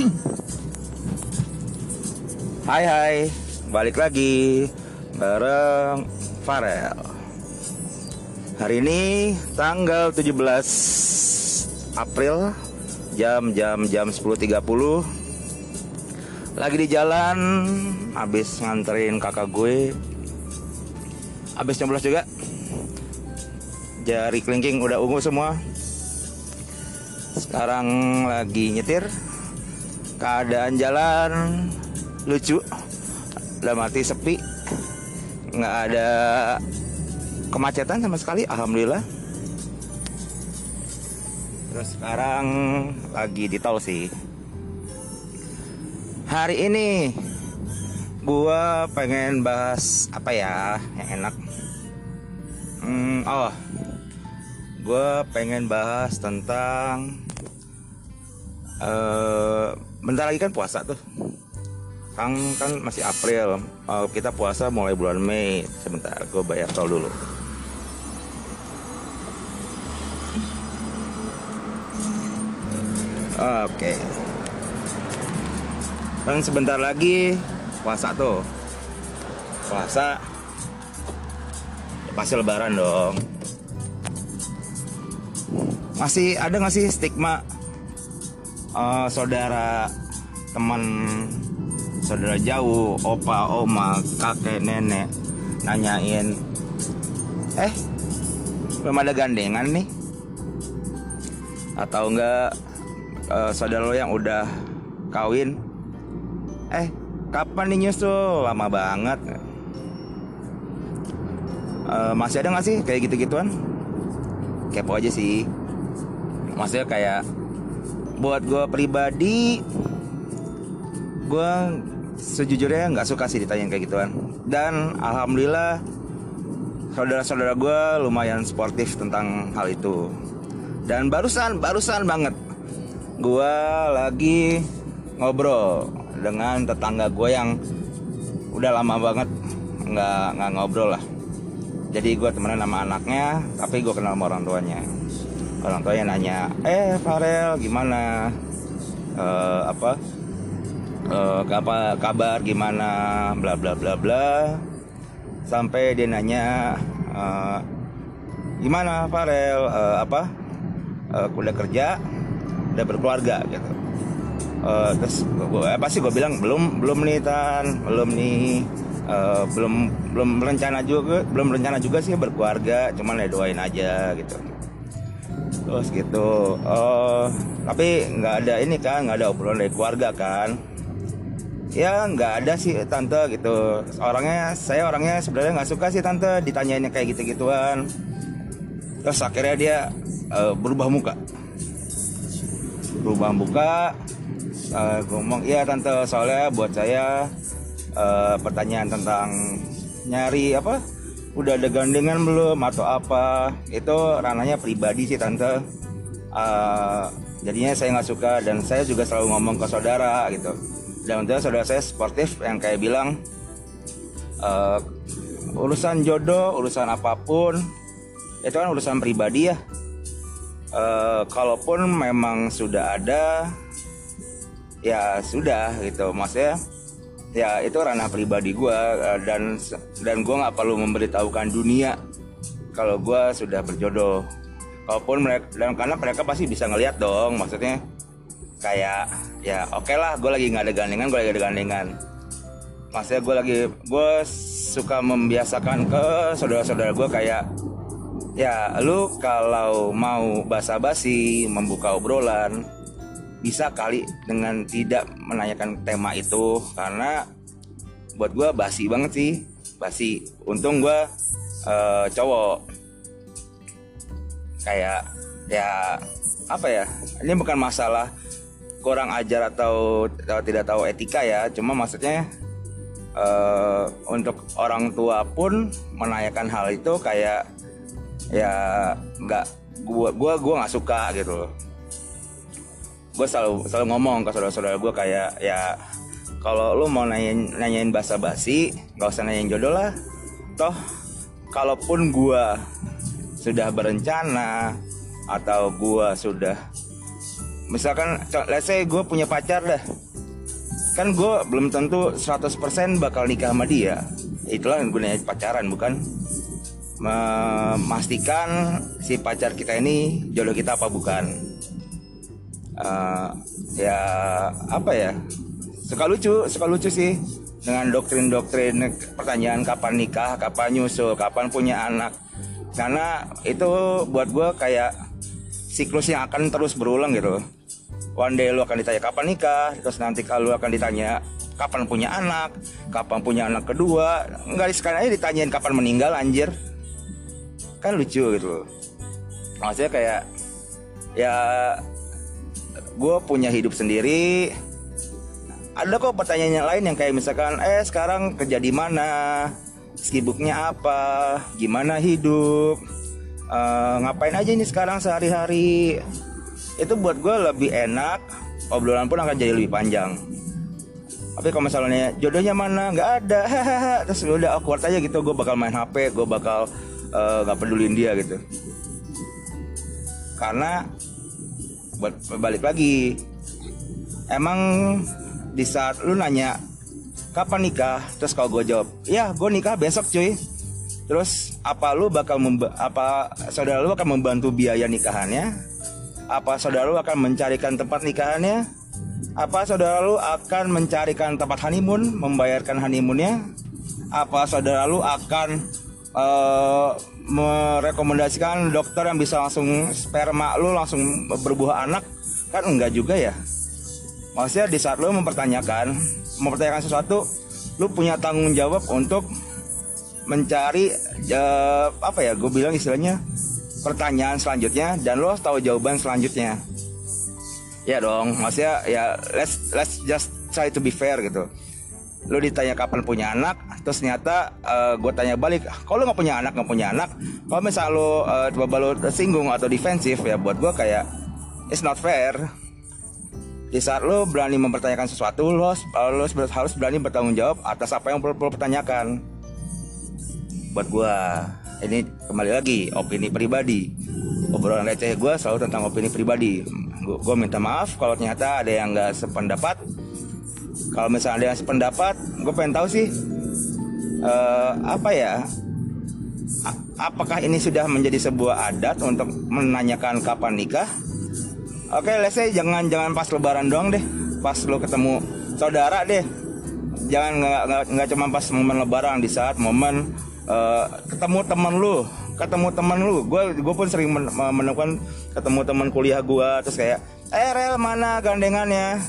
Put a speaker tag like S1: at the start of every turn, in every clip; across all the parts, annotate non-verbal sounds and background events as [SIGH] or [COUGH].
S1: [CLEARS THROAT] Hai hai, balik lagi bareng Farel. Hari ini tanggal 17 April jam jam jam 10.30 lagi di jalan habis nganterin kakak gue. Habis nyoblos juga. Jari kelingking udah ungu semua. Sekarang lagi nyetir keadaan jalan lucu. Udah mati sepi. Nggak ada kemacetan sama sekali alhamdulillah. Terus sekarang lagi di tol sih. Hari ini gua pengen bahas apa ya yang enak? Hmm, oh. Gue pengen bahas tentang uh, bentar lagi kan puasa tuh. Kan kan masih April. Uh, kita puasa mulai bulan Mei. Sebentar gue bayar tol dulu. Oke. Okay. kan sebentar lagi puasa tuh. Puasa. Pasti lebaran dong. Masih ada nggak sih stigma uh, saudara teman saudara jauh opa oma kakek nenek nanyain eh belum ada gandengan nih? Atau enggak uh, saudara lo yang udah kawin eh kapan nih nyusul? Lama banget. Uh, masih ada nggak sih kayak gitu-gituan? Kepo aja sih. Maksudnya kayak buat gue pribadi gue sejujurnya nggak suka sih ditanya kayak gituan. Dan alhamdulillah saudara-saudara gue lumayan sportif tentang hal itu. Dan barusan barusan banget gue lagi ngobrol dengan tetangga gue yang udah lama banget nggak nggak ngobrol lah. Jadi gue temenan sama anaknya tapi gue kenal sama orang tuanya orang tuanya nanya eh Farel gimana? Uh, apa? Uh, apa kabar? Gimana? Bla bla bla bla. Sampai dia nanya uh, gimana Farel? Uh, apa? Uh, udah kerja? Udah berkeluarga? Gitu. Uh, terus gue apa sih gue bilang belum belum nih tan. Belum nih. Uh, belum belum rencana juga belum rencana juga sih berkeluarga. Cuman ya doain aja gitu terus gitu. Oh tapi nggak ada ini kan nggak ada obrolan dari keluarga kan. Ya nggak ada sih tante gitu. Orangnya saya orangnya sebenarnya nggak suka sih tante ditanyainnya kayak gitu gituan terus akhirnya dia uh, berubah muka. Berubah muka uh, ngomong iya tante soalnya buat saya uh, pertanyaan tentang nyari apa udah ada gandengan belum atau apa? Itu ranahnya pribadi sih tante. Uh, jadinya saya nggak suka dan saya juga selalu ngomong ke saudara gitu. Dan untuk saudara saya sportif yang kayak bilang uh, urusan jodoh urusan apa pun itu kan urusan pribadi ya. Uh, kalaupun memang sudah ada ya sudah gitu. Maksudnya ya itu ranah pribadi gue eh, dan dan gue nggak perlu memberitahukan dunia kalau gue sudah berjodoh. Kalaupun mereka dan karena mereka pasti bisa ngelihat dong maksudnya kayak ya oke okay lah gue lagi nggak ada gandengan gue lagi ada gandengan maksudnya gue lagi gue suka membiasakan ke saudara-saudara gue kayak ya lu kalau mau basa-basi membuka obrolan bisa kali dengan tidak menanyakan tema itu karena buat gue basi banget sih basi. Untung gue uh, cowok. Kayak ya apa ya ini bukan masalah kurang ajar atau, atau tidak tahu etika ya cuma maksudnya uh, untuk orang tua pun menanyakan hal itu kayak ya nggak gua gua gua nggak suka gitu gue selalu selalu ngomong ke saudara-saudara gue kayak ya kalau lu mau nanyain nanyain basa basi nggak usah nanyain jodoh lah. Toh kalaupun gue sudah berencana atau gue sudah misalkan let's say gue punya pacar dah kan gue belum tentu 100% bakal nikah sama dia. Itulah yang gunanya pacaran bukan? Memastikan si pacar kita ini jodoh kita apa bukan uh, ya apa ya? Suka lucu suka lucu sih dengan doktrin-doktrin pertanyaan kapan nikah kapan nyusul kapan punya anak. Karena itu buat gue kayak siklus yang akan terus berulang gitu. One day lu akan ditanya kapan nikah terus nanti kalau akan ditanya kapan punya anak kapan punya anak kedua nggak sekali aja ditanyain kapan meninggal anjir. Kan lucu gitu. Maksudnya kayak ya gue punya hidup sendiri. Ada kok pertanyaan yang lain yang kayak misalkan eh sekarang kerja di mana? Sibuknya apa? Gimana hidup? Uh, ngapain aja ini sekarang sehari-hari? Itu buat gue lebih enak. Obrolan pun akan jadi lebih panjang. Tapi kalau misalnya jodohnya mana? Nggak ada. [LAUGHS] Terus udah awkward aja gitu. Gue bakal main hp gue bakal Eh, nggak uh, pedulin dia gitu. Karena balik lagi. Emang di saat lu nanya kapan nikah? Terus kalau gue jawab ya gue nikah besok cuy. Terus apa lu bakal apa saudara lu akan membantu biaya nikahannya? Apa saudara lu akan mencarikan tempat nikahannya? Apa saudara lu akan mencarikan tempat honeymoon membayarkan honeymoonnya? Apa saudara lu akan uh, merekomendasikan dokter yang bisa langsung sperma lu langsung berbuah anak? Kan enggak juga ya. Maksudnya di saat lu mempertanyakan mempertanyakan sesuatu lu punya tanggung jawab untuk mencari uh, apa ya gue bilang istilahnya pertanyaan selanjutnya dan lo tahu jawaban selanjutnya. Ya dong maksudnya ya let's let's just try to be fair gitu lu ditanya kapan punya anak terus ternyata uh, eh, gue tanya balik kalau nggak punya anak? Nggak punya anak. Kalau misal lu uh, coba lu singgung atau defensif ya buat gue kayak it's not fair. Di saat lo berani mempertanyakan sesuatu lo, lo harus berani bertanggung jawab atas apa yang perlu, perlu pertanyakan. Buat gue ini kembali lagi opini pribadi. Obrolan receh gue selalu tentang opini pribadi. Gue minta maaf kalau ternyata ada yang nggak sependapat kalau misalnya ada yang sependapat gue pengen tahu sih uh, apa ya? Apakah ini sudah menjadi sebuah adat untuk menanyakan kapan nikah? Oke okay, let's say jangan jangan pas lebaran doang deh. Pas lo ketemu saudara deh. Jangan nggak cuma pas momen lebaran di saat momen uh, ketemu temen lu. Ketemu temen lu. Gue gue pun sering menemukan ketemu teman kuliah gue terus kayak eh rel mana gandengannya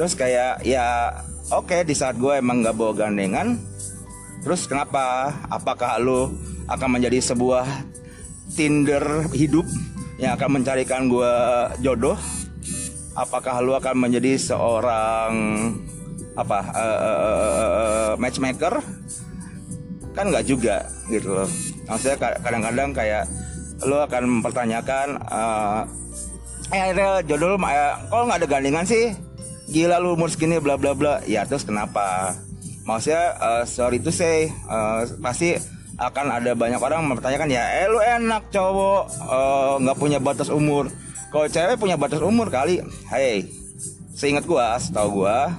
S1: terus kayak ya oke okay, di saat gue emang nggak bawa gandengan terus kenapa? Apakah lo akan menjadi sebuah Tinder hidup yang akan mencarikan gue jodoh? Apakah lo akan menjadi seorang apa uh, matchmaker? Kan nggak juga gitu loh. Maksudnya kadang-kadang kayak lo akan mempertanyakan uh, eh jodoh lo kalau nggak ada gandengan sih gila lu umur segini bla bla bla. Ya terus kenapa? Maksudnya uh, sorry itu say uh, pasti akan ada banyak orang mempertanyakan ya eh lu enak cowok. Eh, nggak uh, punya batas umur. Kalau cewek punya batas umur kali hey seingat gua setahu gua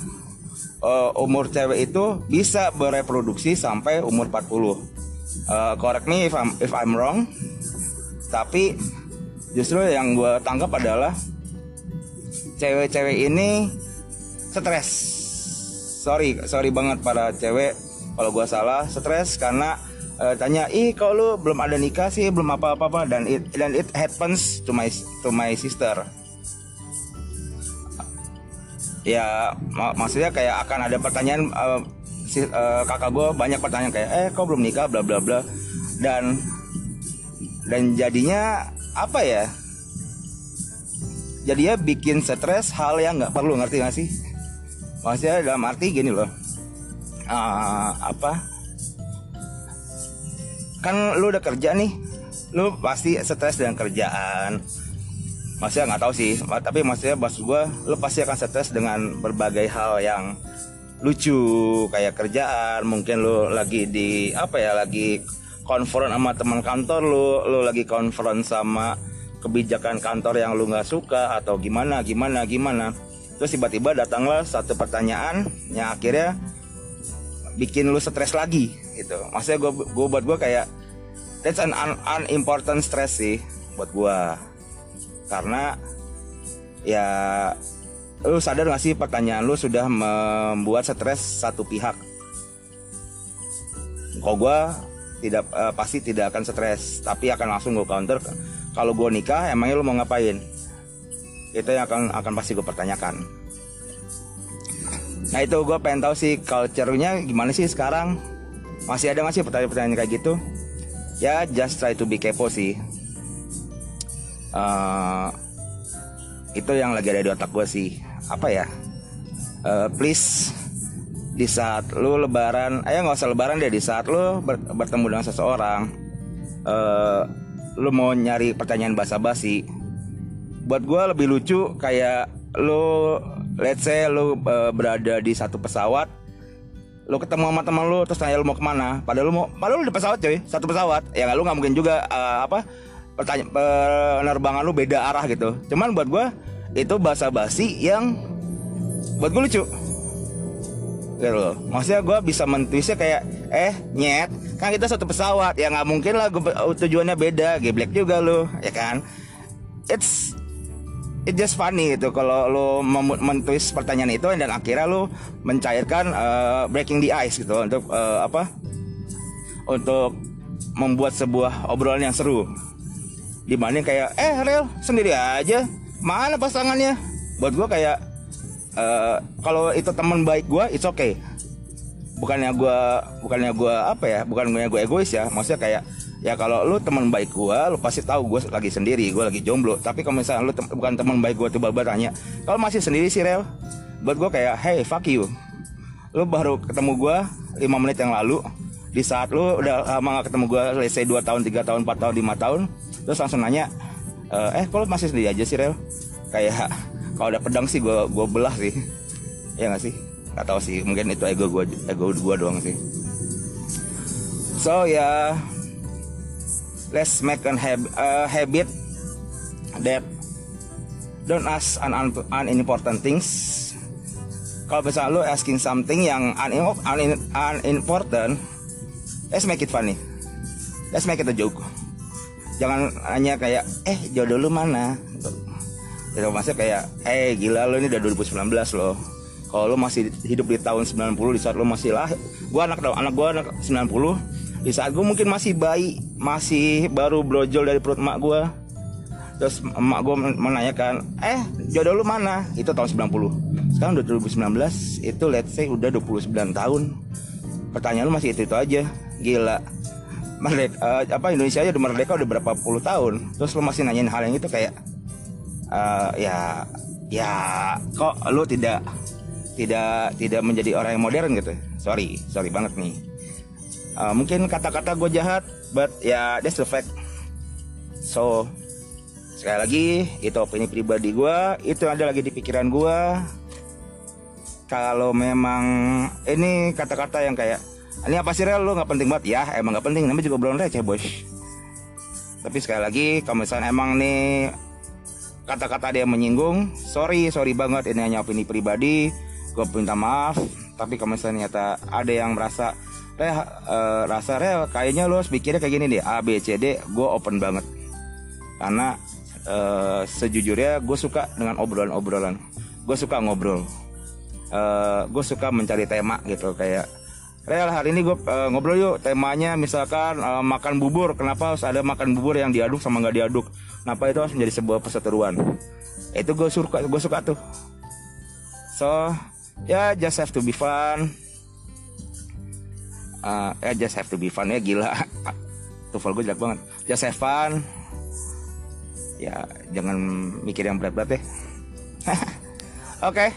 S1: uh, umur cewek itu bisa bereproduksi sampai umur 40 uh, correct me if I'm if I'm wrong tapi justru yang gue tangkap adalah cewek-cewek ini stres. Sorry sorry banget para cewek kalau gue salah stres karena uh, tanya ih kalau lu belum ada nikah sih? Belum apa apa? Apa dan it dan it happens to my to my sister. Ya mak maksudnya kayak akan ada pertanyaan uh, si, uh, kakak gue banyak pertanyaan kayak eh kau belum nikah? Bla bla bla. Dan dan jadinya apa ya? Jadinya bikin stres hal yang nggak perlu ngerti gak sih maksudnya dalam arti gini loh. Uh, apa? Kan lu udah kerja nih lu pasti stres dengan kerjaan. Maksudnya nggak tahu sih tapi maksudnya bos gue lu pasti akan stres dengan berbagai hal yang lucu kayak kerjaan mungkin lu lagi di apa ya lagi konfront sama teman kantor lu lu lagi konfront sama kebijakan kantor yang lu nggak suka atau gimana gimana gimana terus tiba-tiba datanglah satu pertanyaan yang akhirnya bikin lu stres lagi gitu. Maksudnya gue gue buat gue kayak that's an un unimportant stress sih buat gue karena ya lu sadar gak sih pertanyaan lu sudah membuat stres satu pihak? Kok gue tidak uh, pasti tidak akan stres tapi akan langsung gue counter. Kalau gue nikah emangnya lu mau ngapain itu yang akan akan pasti gue pertanyakan. Nah itu gue pengen tahu sih culture-nya gimana sih sekarang. Masih ada nggak sih pertanyaan-pertanyaan kayak gitu? Ya just try to be kepo sih. Uh, itu yang lagi ada di otak gue sih. Apa ya? Uh, please di saat lu lebaran ayo nggak usah lebaran deh di saat lu ber, bertemu dengan seseorang uh, lu mau nyari pertanyaan basa-basi buat gue lebih lucu kayak lu let's say lu uh, berada di satu pesawat lu ketemu sama teman lu terus tanya lu mau ke mana. Padahal lu mau padahal lu di pesawat cuy satu pesawat. Ya lu nggak mungkin juga uh, apa pertanyaan penerbangan lu beda arah gitu. Cuman buat gue itu bahasa basi yang buat gue lucu. Gitu loh. Maksudnya gue bisa mentwisnya kayak eh nyet kan kita satu pesawat. Ya nggak mungkin lah gua, tujuannya beda. Geblek juga lo ya kan? It's it just funny gitu kalau lo mentwist pertanyaan itu dan akhirnya lo mencairkan uh, breaking the ice gitu untuk uh, apa? Untuk membuat sebuah obrolan yang seru. Dibanding kayak eh real sendiri aja. Mana pasangannya? Buat gue kayak uh, kalau itu teman baik gue it's okay. Bukannya gue bukannya gue apa ya bukannya gue egois ya. Maksudnya kayak ya kalau lu teman baik gua lu pasti tahu gue lagi sendiri gue lagi jomblo. Tapi kalau misalnya lu tem bukan teman baik tuh bapak tanya kalau masih sendiri sih rel? Buat gue kayak hey fuck you. Lu baru ketemu gue 5 menit yang lalu. Di saat lu udah lama gak ketemu gue let's say 2 tahun 3 tahun 4 tahun 5 tahun terus langsung nanya eh kalau masih sendiri aja sih rel? Kayak [LAUGHS] kalau ada pedang sih gue gue belah sih. Ya gak sih? Nggak tahu sih mungkin itu ego gue ego gue doang sih. So ya yeah, let's make an hab a habit that don't ask an un unimportant things. Kalau misalnya lo asking something yang un un unimportant let's make it funny. Let's make it a joke. Jangan hanya kayak eh jodoh lu mana? Gitu maksudnya kayak eh gila lo ini udah 2019 loh. Kalau lo masih hidup di tahun 90 di saat lo masih lah gua anak anak gua anak 90 di saat gue mungkin masih bayi masih baru brojol dari perut emak gue terus emak gue menanyakan eh jodoh lu mana? Itu tahun 90 sekarang udah 2019 itu let's say udah 29 tahun. Pertanyaan lu masih itu itu aja. Gila. Merdeka uh, apa Indonesia aja udah merdeka udah berapa puluh tahun. Terus lu masih nanyain hal yang itu kayak uh, ya ya kok lu tidak tidak tidak menjadi orang yang modern gitu? Sorry sorry banget nih uh, mungkin kata-kata gue jahat but ya yeah, that's the fact. So sekali lagi itu opini pribadi gue itu ada lagi di pikiran gue kalau memang ini kata-kata yang kayak ini apa sih real lo nggak penting banget. Ya emang nggak penting namanya juga belum receh bos tapi sekali lagi kalau misalnya emang nih kata-kata dia menyinggung sorry sorry banget ini hanya opini pribadi. Gue minta maaf tapi kalau misalnya ternyata ada yang merasa Reh uh, rasa Reh kayaknya lo pikirnya kayak gini deh. A B C D gue open banget. Karena uh, sejujurnya gue suka dengan obrolan-obrolan. Gue suka ngobrol. Uh, eh, gue suka mencari tema gitu kayak Rel hari ini gue uh, ngobrol yuk temanya misalkan uh, makan bubur. Kenapa harus ada makan bubur yang diaduk sama nggak diaduk? Kenapa itu harus menjadi sebuah perseteruan? Itu gue suka gue suka tuh. So ya yeah, just have to be fun uh, ya just have to be fun. Ya gila. TOEFL gue jelek banget. Just have fun. Ya jangan mikir yang berat-berat deh [LAUGHS] oke. Okay.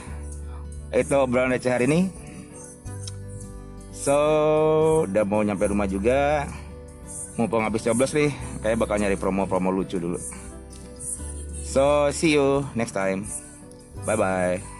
S1: itu obrolan receh hari ini. So udah mau nyampe rumah juga. Mau habis coblos nih kayak bakal nyari promo-promo lucu dulu. So see you next time. Bye bye